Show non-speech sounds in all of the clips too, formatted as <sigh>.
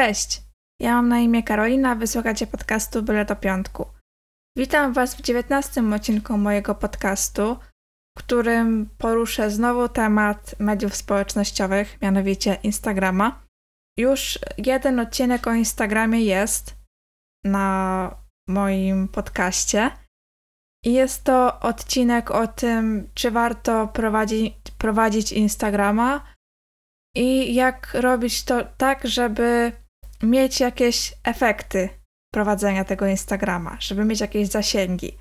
Cześć, ja mam na imię Karolina, wysłuchacie podcastu Byle do Piątku. Witam Was w dziewiętnastym odcinku mojego podcastu, w którym poruszę znowu temat mediów społecznościowych, mianowicie Instagrama. Już jeden odcinek o Instagramie jest na moim podcaście. I jest to odcinek o tym, czy warto prowadzić, prowadzić Instagrama i jak robić to tak, żeby mieć jakieś efekty prowadzenia tego Instagrama, żeby mieć jakieś zasięgi.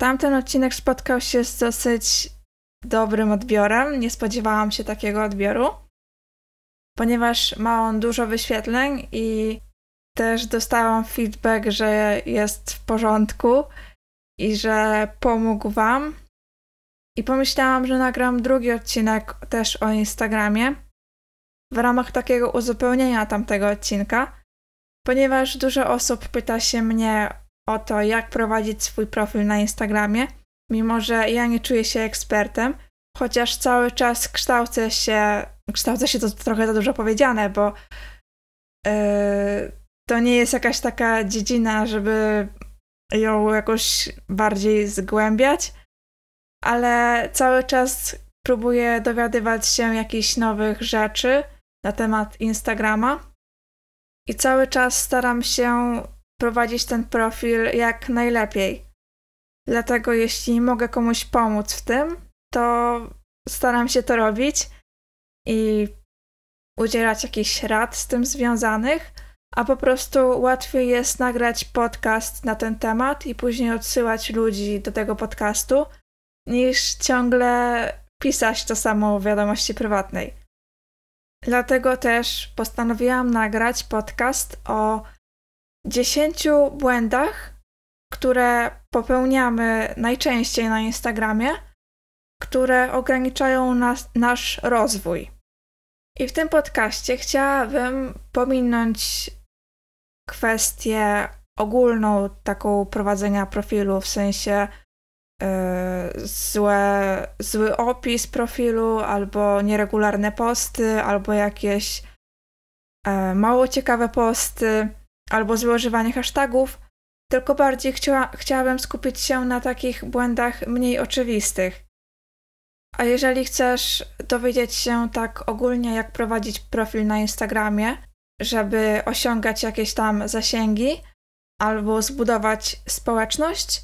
Tamten odcinek spotkał się z dosyć dobrym odbiorem. Nie spodziewałam się takiego odbioru, ponieważ ma on dużo wyświetleń i też dostałam feedback, że jest w porządku i że pomógł Wam. I pomyślałam, że nagram drugi odcinek też o Instagramie w ramach takiego uzupełnienia tamtego odcinka, ponieważ dużo osób pyta się mnie o to, jak prowadzić swój profil na Instagramie, mimo że ja nie czuję się ekspertem, chociaż cały czas kształcę się, kształcę się to trochę za dużo powiedziane, bo yy, to nie jest jakaś taka dziedzina, żeby ją jakoś bardziej zgłębiać, ale cały czas próbuję dowiadywać się jakichś nowych rzeczy na temat Instagrama i cały czas staram się prowadzić ten profil jak najlepiej. Dlatego jeśli mogę komuś pomóc w tym, to staram się to robić i udzielać jakichś rad z tym związanych, a po prostu łatwiej jest nagrać podcast na ten temat i później odsyłać ludzi do tego podcastu, niż ciągle pisać to samo w wiadomości prywatnej. Dlatego też postanowiłam nagrać podcast o 10 błędach, które popełniamy najczęściej na Instagramie, które ograniczają nas, nasz rozwój. I w tym podcaście chciałabym pominąć kwestię ogólną taką prowadzenia profilu, w sensie złe, zły opis profilu, albo nieregularne posty, albo jakieś yy, mało ciekawe posty, albo złe używanie hashtagów, tylko bardziej chciała, chciałabym skupić się na takich błędach mniej oczywistych. A jeżeli chcesz dowiedzieć się tak ogólnie, jak prowadzić profil na Instagramie, żeby osiągać jakieś tam zasięgi albo zbudować społeczność,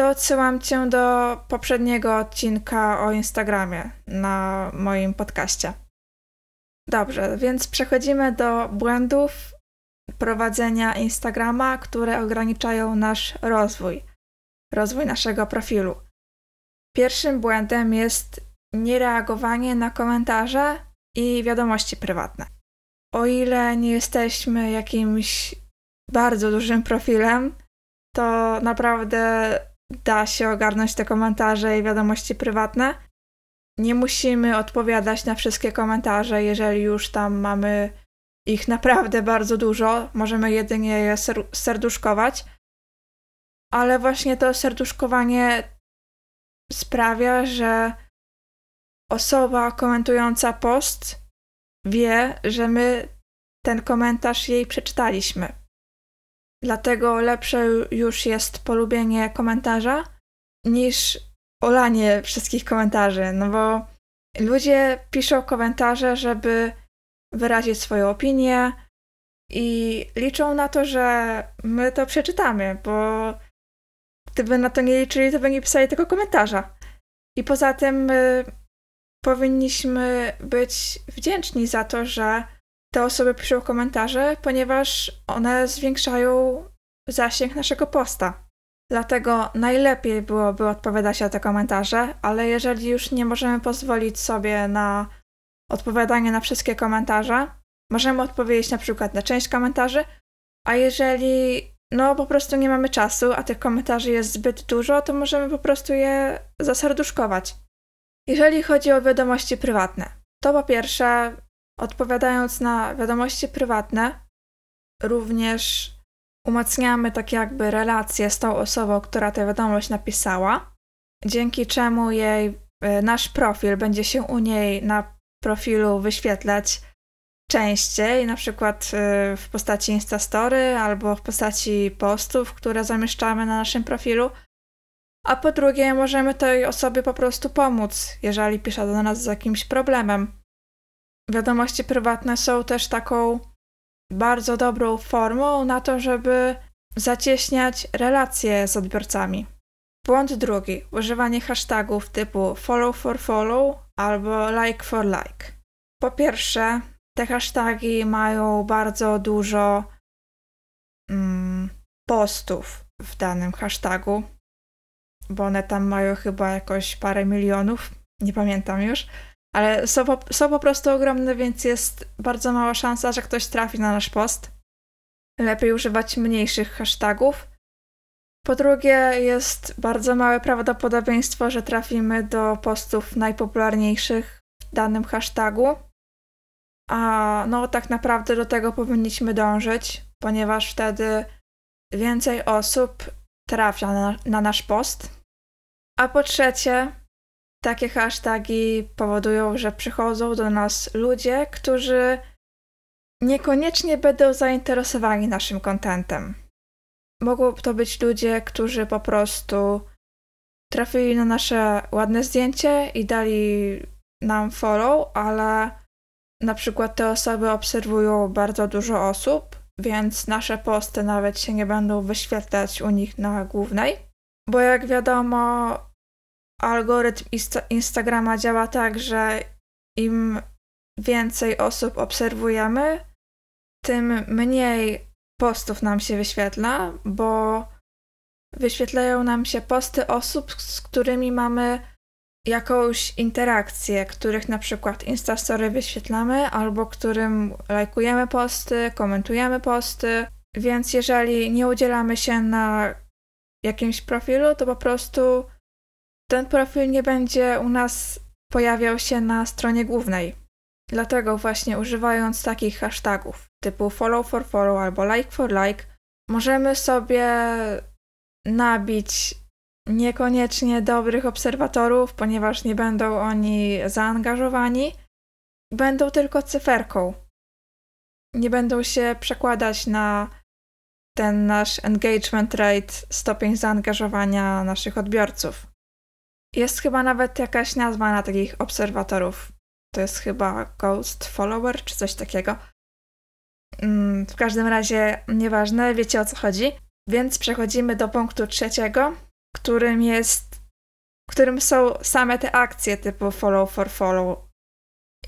to odsyłam cię do poprzedniego odcinka o Instagramie na moim podcaście. Dobrze, więc przechodzimy do błędów prowadzenia Instagrama, które ograniczają nasz rozwój, rozwój naszego profilu. Pierwszym błędem jest niereagowanie na komentarze i wiadomości prywatne. O ile nie jesteśmy jakimś bardzo dużym profilem, to naprawdę da się ogarnąć te komentarze i wiadomości prywatne. Nie musimy odpowiadać na wszystkie komentarze, jeżeli już tam mamy ich naprawdę bardzo dużo. Możemy jedynie je serduszkować. Ale właśnie to serduszkowanie sprawia, że osoba komentująca post wie, że my ten komentarz jej przeczytaliśmy. Dlatego lepsze już jest polubienie komentarza niż olanie wszystkich komentarzy, no bo ludzie piszą komentarze, żeby wyrazić swoją opinię i liczą na to, że my to przeczytamy, bo gdyby na to nie liczyli, to by nie pisali tego komentarza. I poza tym y, powinniśmy być wdzięczni za to, że te osoby piszą komentarze, ponieważ one zwiększają zasięg naszego posta. Dlatego najlepiej byłoby odpowiadać na te komentarze, ale jeżeli już nie możemy pozwolić sobie na odpowiadanie na wszystkie komentarze, możemy odpowiedzieć na przykład na część komentarzy, a jeżeli no po prostu nie mamy czasu, a tych komentarzy jest zbyt dużo, to możemy po prostu je zaserduszkować. Jeżeli chodzi o wiadomości prywatne, to po pierwsze, odpowiadając na wiadomości prywatne, również umacniamy tak jakby relację z tą osobą, która tę wiadomość napisała, dzięki czemu jej e, nasz profil będzie się u niej na profilu wyświetlać częściej, na przykład y, w postaci Instastory albo w postaci postów, które zamieszczamy na naszym profilu. A po drugie, możemy tej osobie po prostu pomóc, jeżeli pisze do nas z jakimś problemem. Wiadomości prywatne są też taką bardzo dobrą formą na to, żeby zacieśniać relacje z odbiorcami. Błąd drugi: używanie hashtagów typu follow for follow albo like for like. Po pierwsze, te hashtagi mają bardzo dużo mm, postów w danym hashtagu, bo one tam mają chyba jakoś parę milionów, nie pamiętam już, ale są po, są po prostu ogromne, więc jest bardzo mała szansa, że ktoś trafi na nasz post. Lepiej używać mniejszych hashtagów. Po drugie, jest bardzo małe prawdopodobieństwo, że trafimy do postów najpopularniejszych w danym hashtagu. A no, tak naprawdę do tego powinniśmy dążyć, ponieważ wtedy więcej osób trafia na, na nasz post. A po trzecie, takie hasztagi powodują, że przychodzą do nas ludzie, którzy niekoniecznie będą zainteresowani naszym kontentem. Mogą to być ludzie, którzy po prostu trafili na nasze ładne zdjęcie i dali nam follow, ale na przykład te osoby obserwują bardzo dużo osób, więc nasze posty nawet się nie będą wyświetlać u nich na głównej. Bo jak wiadomo, algorytm Insta Instagrama działa tak, że im więcej osób obserwujemy, tym mniej postów nam się wyświetla, bo wyświetlają nam się posty osób, z którymi mamy jakąś interakcję, których na przykład Instastory wyświetlamy, albo którym lajkujemy posty, komentujemy posty. Więc jeżeli nie udzielamy się na jakimś profilu, to po prostu ten profil nie będzie u nas pojawiał się na stronie głównej. Dlatego właśnie używając takich hashtagów typu follow for follow albo like for like, możemy sobie nabić niekoniecznie dobrych obserwatorów, ponieważ nie będą oni zaangażowani, będą tylko cyferką. Nie będą się przekładać na ten nasz engagement rate, stopień zaangażowania naszych odbiorców. Jest chyba nawet jakaś nazwa na takich obserwatorów. To jest chyba Ghost Follower czy coś takiego. Mm, w każdym razie, nieważne, wiecie o co chodzi. Więc przechodzimy do punktu trzeciego, którym jest, którym są same te akcje typu follow for follow.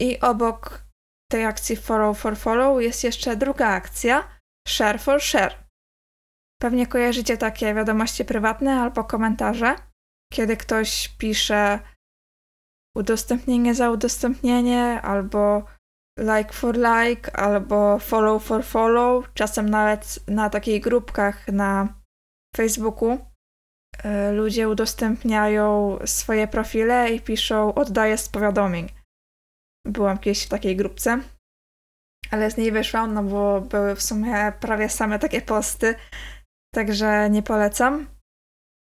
I obok tej akcji follow for follow jest jeszcze druga akcja share for share. Pewnie kojarzycie takie wiadomości prywatne albo komentarze, kiedy ktoś pisze udostępnienie za udostępnienie albo like for like albo follow for follow, czasem nawet na takich grupkach na Facebooku E, ludzie udostępniają swoje profile i piszą oddaję z powiadomień. Byłam kiedyś w takiej grupce, ale z niej wyszłam, no bo były w sumie prawie same takie posty, także nie polecam.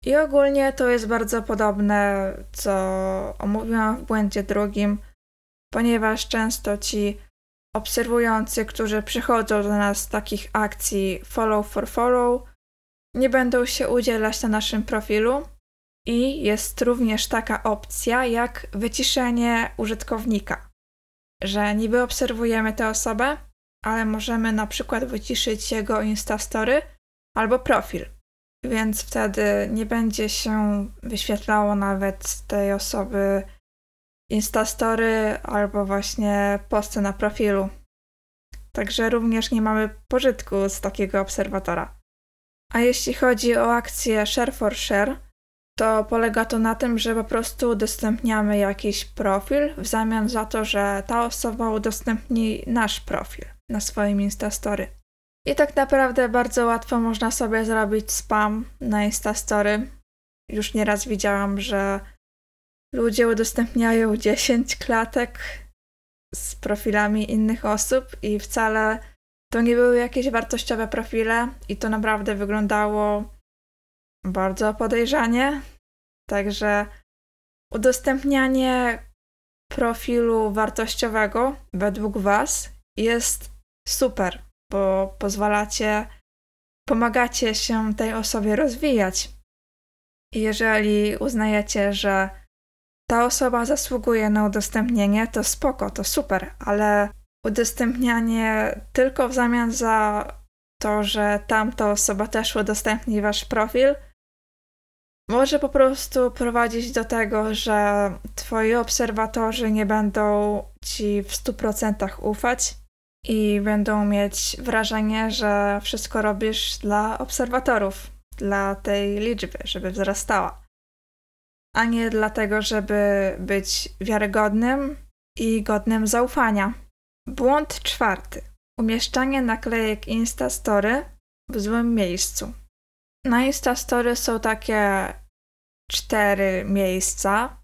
I ogólnie to jest bardzo podobne, co omówiłam w błędzie drugim, ponieważ często ci obserwujący, którzy przychodzą do nas z takich akcji follow for follow, nie będą się udzielać na naszym profilu. I jest również taka opcja jak wyciszenie użytkownika, że niby obserwujemy tę osobę, ale możemy na przykład wyciszyć jego Instastory albo profil. Więc wtedy nie będzie się wyświetlało nawet tej osoby Instastory albo właśnie posty na profilu. Także również nie mamy pożytku z takiego obserwatora. A jeśli chodzi o akcję Share for Share, to polega to na tym, że po prostu udostępniamy jakiś profil w zamian za to, że ta osoba udostępni nasz profil na swoim Instastory. I tak naprawdę bardzo łatwo można sobie zrobić spam na Instastory. Już nieraz widziałam, że ludzie udostępniają <laughs> 10 klatek z profilami innych osób i wcale to nie były jakieś wartościowe profile i to naprawdę wyglądało bardzo podejrzanie. Także udostępnianie profilu wartościowego według Was jest super, bo pozwalacie, pomagacie się tej osobie rozwijać. Jeżeli uznajecie, że ta osoba zasługuje na udostępnienie, to spoko, to super, ale udostępnianie tylko w zamian za to, że tamta osoba też udostępni wasz profil, może po prostu prowadzić do tego, że twoi obserwatorzy nie będą ci w 100% ufać i będą mieć wrażenie, że wszystko robisz dla obserwatorów, dla tej liczby, żeby wzrastała, a nie dlatego, żeby być wiarygodnym i godnym zaufania. Błąd czwarty. Umieszczanie naklejek Instastory w złym miejscu. Na Instastory są takie cztery miejsca,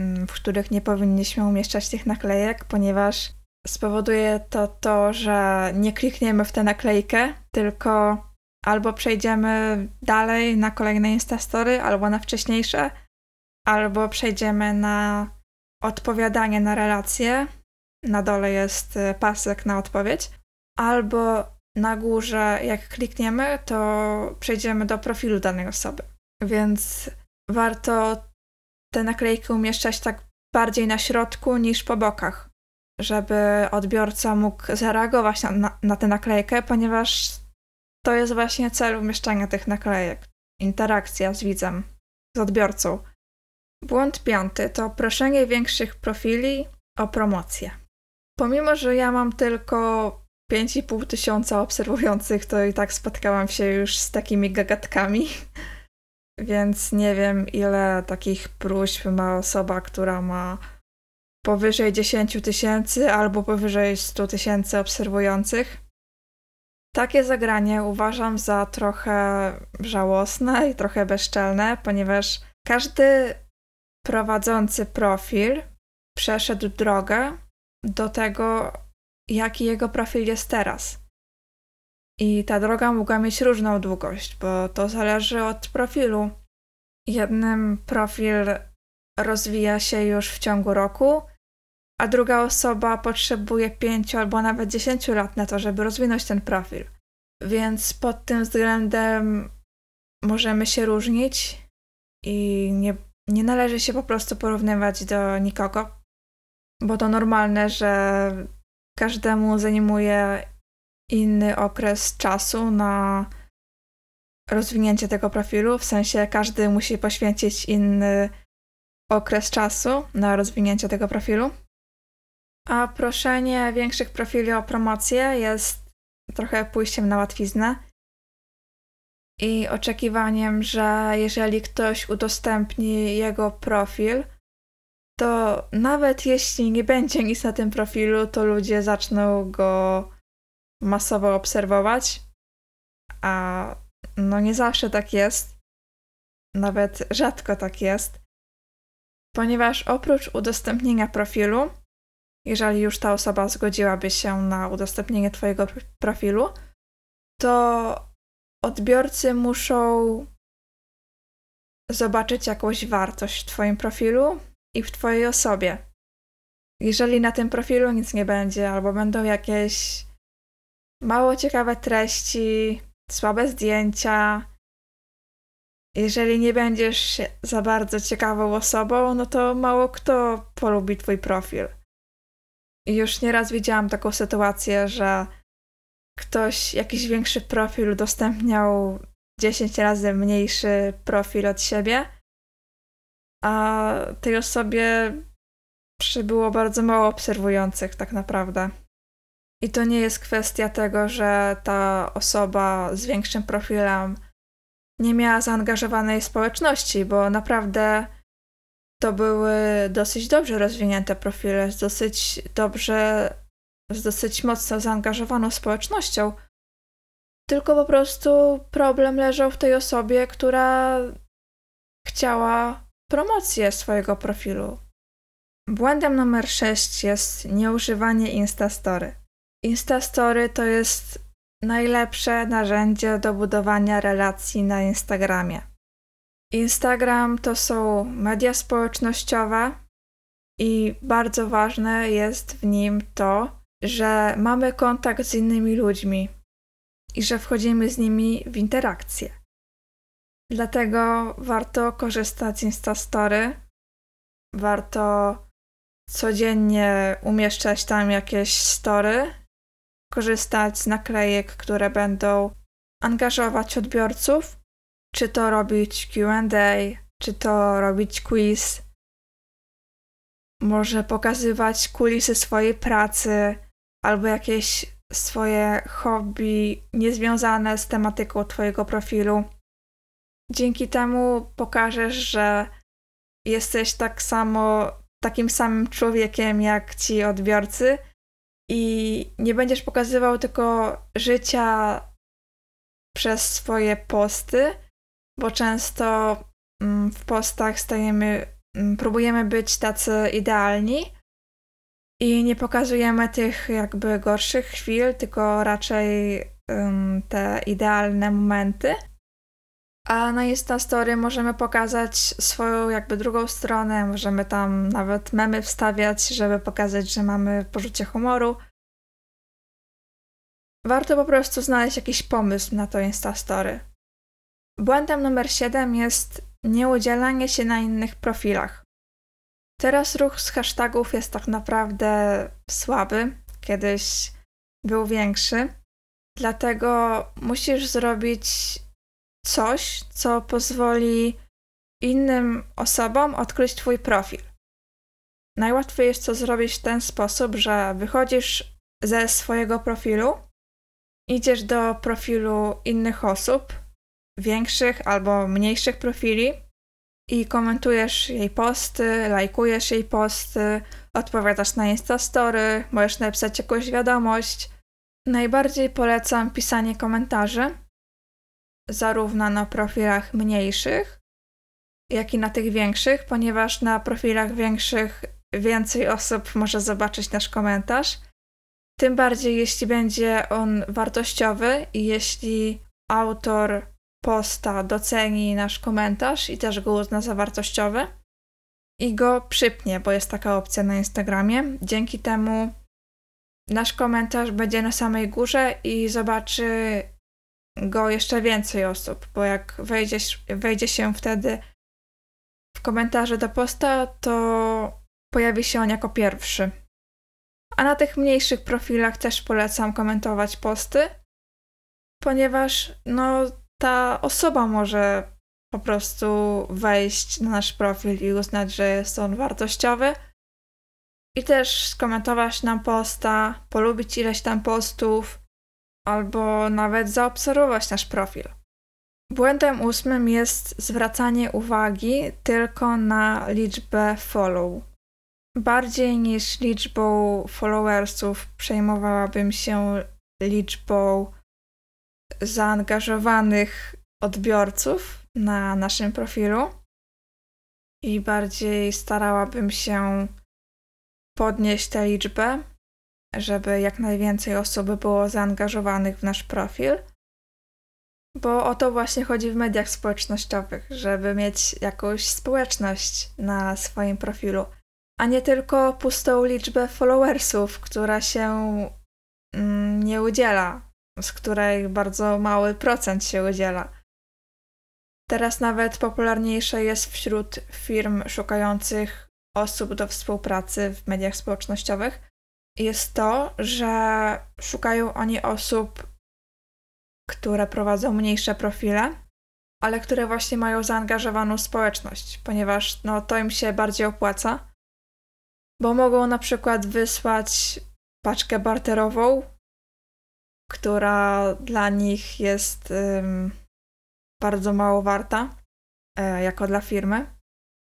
mm, w których nie powinniśmy umieszczać tych naklejek, ponieważ spowoduje to to, że nie klikniemy w tę naklejkę, tylko albo przejdziemy dalej na kolejne Instastory, albo na wcześniejsze, albo przejdziemy na odpowiadanie na relacje. Na dole jest y, pasek na odpowiedź, albo na górze, jak klikniemy, to przejdziemy do profilu danej osoby. Więc warto te naklejki umieszczać tak bardziej na środku niż po bokach, żeby odbiorca mógł zareagować na, na, na tę naklejkę, ponieważ to jest właśnie cel umieszczania tych naklejek. Interakcja z widzem, z odbiorcą. Błąd piąty to proszenie większych profili o promocję. Pomimo, że ja mam tylko 5,5 tysiąca obserwujących, to i tak spotkałam się już z takimi gagatkami. <laughs> Więc nie wiem, ile takich próśb ma osoba, która ma powyżej 10 tysięcy albo powyżej 100 tysięcy obserwujących. Takie zagranie uważam za trochę żałosne i trochę bezczelne, ponieważ każdy prowadzący profil przeszedł drogę do tego, jaki jego profil jest teraz. I ta droga mogła mieć różną długość, bo to zależy od profilu. Jednym profil rozwija się już w ciągu roku, a druga osoba potrzebuje 5 albo nawet 10 lat na to, żeby rozwinąć ten profil. Więc pod tym względem możemy się różnić i nie, nie należy się po prostu porównywać do nikogo, bo to normalne, że każdemu zajmuje inny okres czasu na rozwinięcie tego profilu, w sensie każdy musi poświęcić inny okres czasu na rozwinięcie tego profilu. A proszenie większych profili o promocję jest trochę pójściem na łatwiznę i oczekiwaniem, że jeżeli ktoś udostępni jego profil, to nawet jeśli nie będzie nic na tym profilu, to ludzie zaczną go masowo obserwować, a no nie zawsze tak jest, nawet rzadko tak jest, ponieważ oprócz udostępnienia profilu, jeżeli już ta osoba zgodziłaby się na udostępnienie Twojego profilu, to odbiorcy muszą zobaczyć jakąś wartość w Twoim profilu i w Twojej osobie. Jeżeli na tym profilu nic nie będzie, albo będą jakieś mało ciekawe treści, słabe zdjęcia. Jeżeli nie będziesz za bardzo ciekawą osobą, no to mało kto polubi twój profil. Już nieraz widziałam taką sytuację, że ktoś jakiś większy profil udostępniał 10 razy mniejszy profil od siebie, a tej osobie przybyło bardzo mało obserwujących tak naprawdę. I to nie jest kwestia tego, że ta osoba z większym profilem nie miała zaangażowanej społeczności, bo naprawdę to były dosyć dobrze rozwinięte profile, z dosyć dobrze, z dosyć mocno zaangażowaną społecznością. Tylko po prostu problem leżał w tej osobie, która chciała promocję swojego profilu. Błędem numer 6 jest nieużywanie Instastory. Instastory to jest najlepsze narzędzie do budowania relacji na Instagramie. Instagram to są media społecznościowe i bardzo ważne jest w nim to, że mamy kontakt z innymi ludźmi i że wchodzimy z nimi w interakcję. Dlatego warto korzystać z Instastory. Warto codziennie umieszczać tam jakieś story, korzystać z naklejek, które będą angażować odbiorców, czy to robić QA, czy to robić quiz, może pokazywać kulisy swojej pracy albo jakieś swoje hobby niezwiązane z tematyką Twojego profilu. Dzięki temu pokażesz, że jesteś tak samo, takim samym człowiekiem jak ci odbiorcy i nie będziesz pokazywał tylko życia przez swoje posty, bo często mm, w postach stajemy, mm, próbujemy być tacy idealni i nie pokazujemy tych jakby gorszych chwil, tylko raczej um, te idealne momenty. A na Instastory możemy pokazać swoją jakby drugą stronę, możemy tam nawet memy wstawiać, żeby pokazać, że mamy poczucie humoru. Warto po prostu znaleźć jakiś pomysł na to Instastory. Błędem numer 7 jest nieudzielanie się na innych profilach. Teraz ruch z hashtagów jest tak naprawdę słaby, kiedyś był większy, dlatego musisz zrobić coś, co pozwoli innym osobom odkryć Twój profil. Najłatwiej jest to zrobić w ten sposób, że wychodzisz ze swojego profilu, idziesz do profilu innych osób, większych albo mniejszych profili i komentujesz jej posty, lajkujesz jej posty, odpowiadasz na Instastory, możesz napisać jakąś wiadomość. Najbardziej polecam pisanie komentarzy, zarówno na profilach mniejszych, jak i na tych większych, ponieważ na profilach większych więcej osób może zobaczyć nasz komentarz. Tym bardziej, jeśli będzie on wartościowy i jeśli autor posta doceni nasz komentarz i też go uzna za wartościowy i go przypnie, bo jest taka opcja na Instagramie. Dzięki temu nasz komentarz będzie na samej górze i zobaczy go jeszcze więcej osób, bo jak wejdziesz, wejdzie się wtedy w komentarze do posta, to pojawi się on jako pierwszy. A na tych mniejszych profilach też polecam komentować posty, ponieważ no, ta osoba może po prostu wejść na nasz profil i uznać, że jest on wartościowy. I też skomentować nam posta, polubić ileś tam postów, albo nawet zaobserwować nasz profil. Błędem ósmym jest zwracanie uwagi tylko na liczbę follow. Bardziej niż liczbą followersów przejmowałabym się liczbą zaangażowanych odbiorców na naszym profilu i bardziej starałabym się podnieść tę liczbę, żeby jak najwięcej osób było zaangażowanych w nasz profil. Bo o to właśnie chodzi w mediach społecznościowych, żeby mieć jakąś społeczność na swoim profilu, a nie tylko pustą liczbę followersów, która się mm, nie udziela z której bardzo mały procent się udziela. Teraz nawet popularniejsze jest wśród firm szukających osób do współpracy w mediach społecznościowych jest to, że szukają oni osób, które prowadzą mniejsze profile, ale które właśnie mają zaangażowaną społeczność, ponieważ no, to im się bardziej opłaca, bo mogą na przykład wysłać paczkę barterową która dla nich jest um, bardzo mało warta, e, jako dla firmy,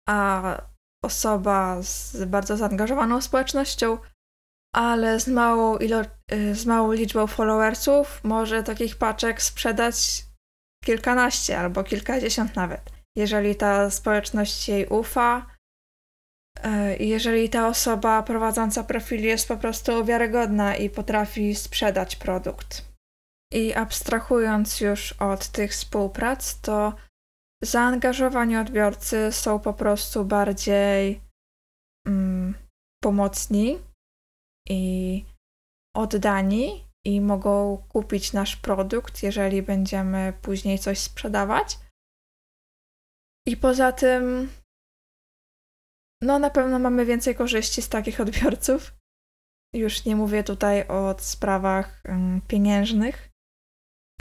a osoba z bardzo zaangażowaną społecznością, ale z małą, ilo- e, z małą liczbą followersów, może takich paczek sprzedać kilkanaście albo kilkadziesiąt nawet. Jeżeli ta społeczność jej ufa, jeżeli ta osoba prowadząca profil jest po prostu wiarygodna i potrafi sprzedać produkt. I abstrahując już od tych współprac, to zaangażowani odbiorcy są po prostu bardziej mm, pomocni i oddani i mogą kupić nasz produkt, jeżeli będziemy później coś sprzedawać. I poza tym, no na pewno mamy więcej korzyści z takich odbiorców. Już nie mówię tutaj o sprawach pieniężnych,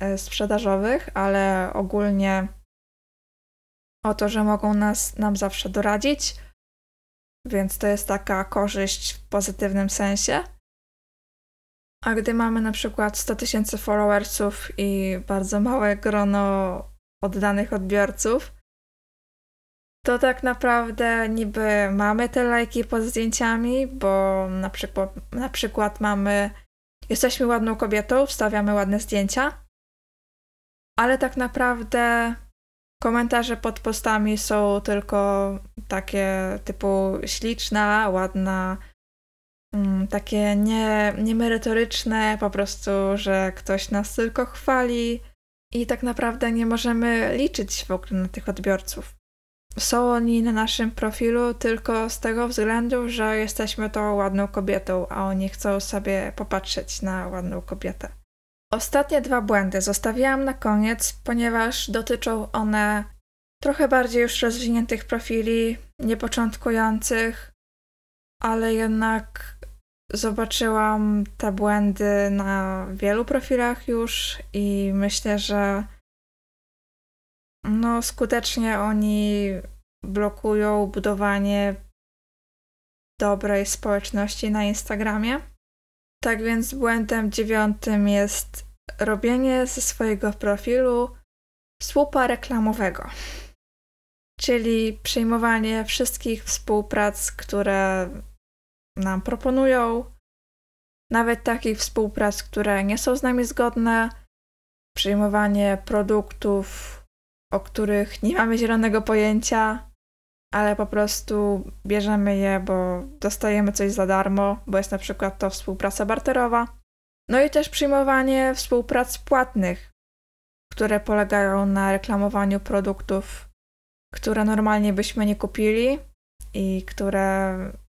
e, sprzedażowych, ale ogólnie o to, że mogą nas, nam zawsze doradzić, więc to jest taka korzyść w pozytywnym sensie. A gdy mamy na przykład 100 tysięcy followersów i bardzo małe grono oddanych odbiorców, to tak naprawdę niby mamy te lajki pod zdjęciami, bo na przykład, na przykład mamy, jesteśmy ładną kobietą, wstawiamy ładne zdjęcia, ale tak naprawdę komentarze pod postami są tylko takie typu śliczna, ładna, mm, takie nie, niemerytoryczne, po prostu, że ktoś nas tylko chwali i tak naprawdę nie możemy liczyć w ogóle na tych odbiorców. Są oni na naszym profilu tylko z tego względu, że jesteśmy tą ładną kobietą, a oni chcą sobie popatrzeć na ładną kobietę. Ostatnie dwa błędy zostawiłam na koniec, ponieważ dotyczą one trochę bardziej już rozwiniętych profili, niepoczątkujących, ale jednak zobaczyłam te błędy na wielu profilach już i myślę, że no skutecznie oni blokują budowanie dobrej społeczności na Instagramie. Tak więc błędem dziewiątym jest robienie ze swojego profilu słupa reklamowego, czyli przyjmowanie wszystkich współprac, które nam proponują, nawet takich współprac, które nie są z nami zgodne, przyjmowanie produktów, o których nie mamy zielonego pojęcia, ale po prostu bierzemy je, bo dostajemy coś za darmo, bo jest na przykład to współpraca barterowa. No i też przyjmowanie współprac płatnych, które polegają na reklamowaniu produktów, które normalnie byśmy nie kupili i które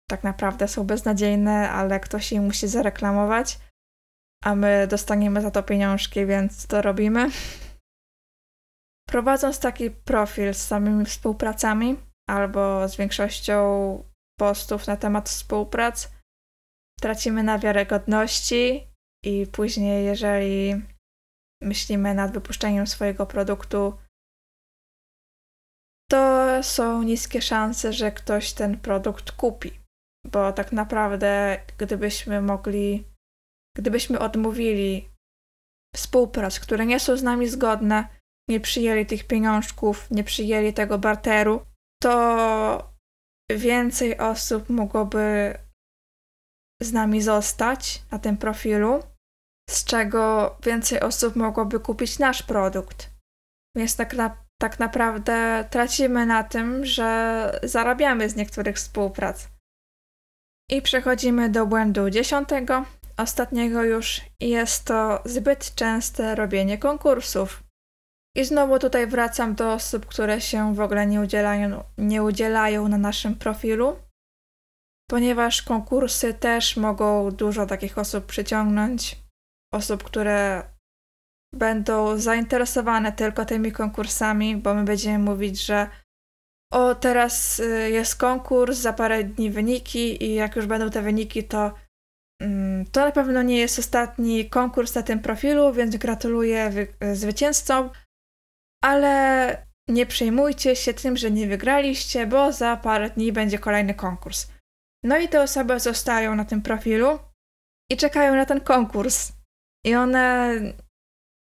tak naprawdę są beznadziejne, ale ktoś je musi zareklamować, a my dostaniemy za to pieniążki, więc to robimy. Prowadząc taki profil z samymi współpracami albo z większością postów na temat współprac, tracimy na wiarygodności i później, jeżeli myślimy nad wypuszczeniem swojego produktu, to są niskie szanse, że ktoś ten produkt kupi. Bo tak naprawdę, gdybyśmy mogli, gdybyśmy odmówili współprac, które nie są z nami zgodne, nie przyjęli tych pieniążków, nie przyjęli tego barteru, to więcej osób mogłoby z nami zostać na tym profilu, z czego więcej osób mogłoby kupić nasz produkt. Więc tak, na, tak naprawdę tracimy na tym, że zarabiamy z niektórych współprac. I przechodzimy do błędu dziesiątego, ostatniego już, i jest to zbyt częste robienie konkursów. I znowu tutaj wracam do osób, które się w ogóle nie udzielają, nie udzielają na naszym profilu, ponieważ konkursy też mogą dużo takich osób przyciągnąć. Osób, które będą zainteresowane tylko tymi konkursami, bo my będziemy mówić, że o, teraz y, jest konkurs, za parę dni wyniki i jak już będą te wyniki, to mm, to na pewno nie jest ostatni konkurs na tym profilu, więc gratuluję zwycięzcom ale nie przejmujcie się tym, że nie wygraliście, bo za parę dni będzie kolejny konkurs. No i te osoby zostają na tym profilu i czekają na ten konkurs. I one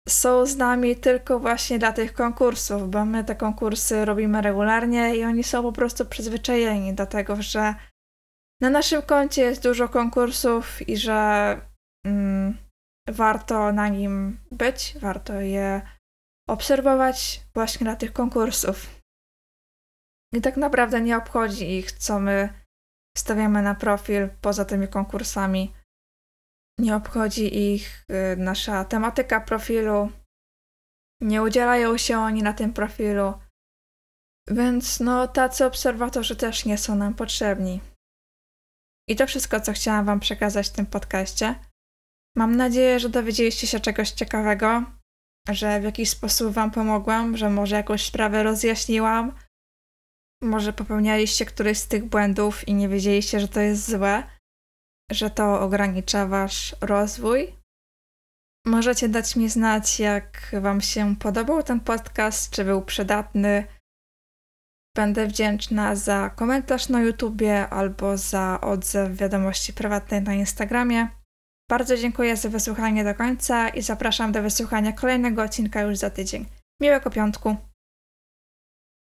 są z nami tylko właśnie dla tych konkursów, bo my te konkursy robimy regularnie i oni są po prostu przyzwyczajeni do tego, że na naszym koncie jest dużo konkursów i że mm, warto na nim być, warto je obserwować właśnie na tych konkursów. I tak naprawdę nie obchodzi ich, co my stawiamy na profil poza tymi konkursami. Nie obchodzi ich y, nasza tematyka profilu. Nie udzielają się oni na tym profilu. Więc no, tacy obserwatorzy też nie są nam potrzebni. I to wszystko, co chciałam Wam przekazać w tym podcaście. Mam nadzieję, że dowiedzieliście się czegoś ciekawego, że w jakiś sposób Wam pomogłam, że może jakąś sprawę rozjaśniłam. Może popełnialiście któryś z tych błędów i nie wiedzieliście, że to jest złe, że to ogranicza Wasz rozwój. Możecie dać mi znać, jak Wam się podobał ten podcast, czy był przydatny. Będę wdzięczna za komentarz na YouTubie albo za odzew wiadomości prywatnej na Instagramie. Bardzo dziękuję za wysłuchanie do końca i zapraszam do wysłuchania kolejnego odcinka już za tydzień. Miłego piątku!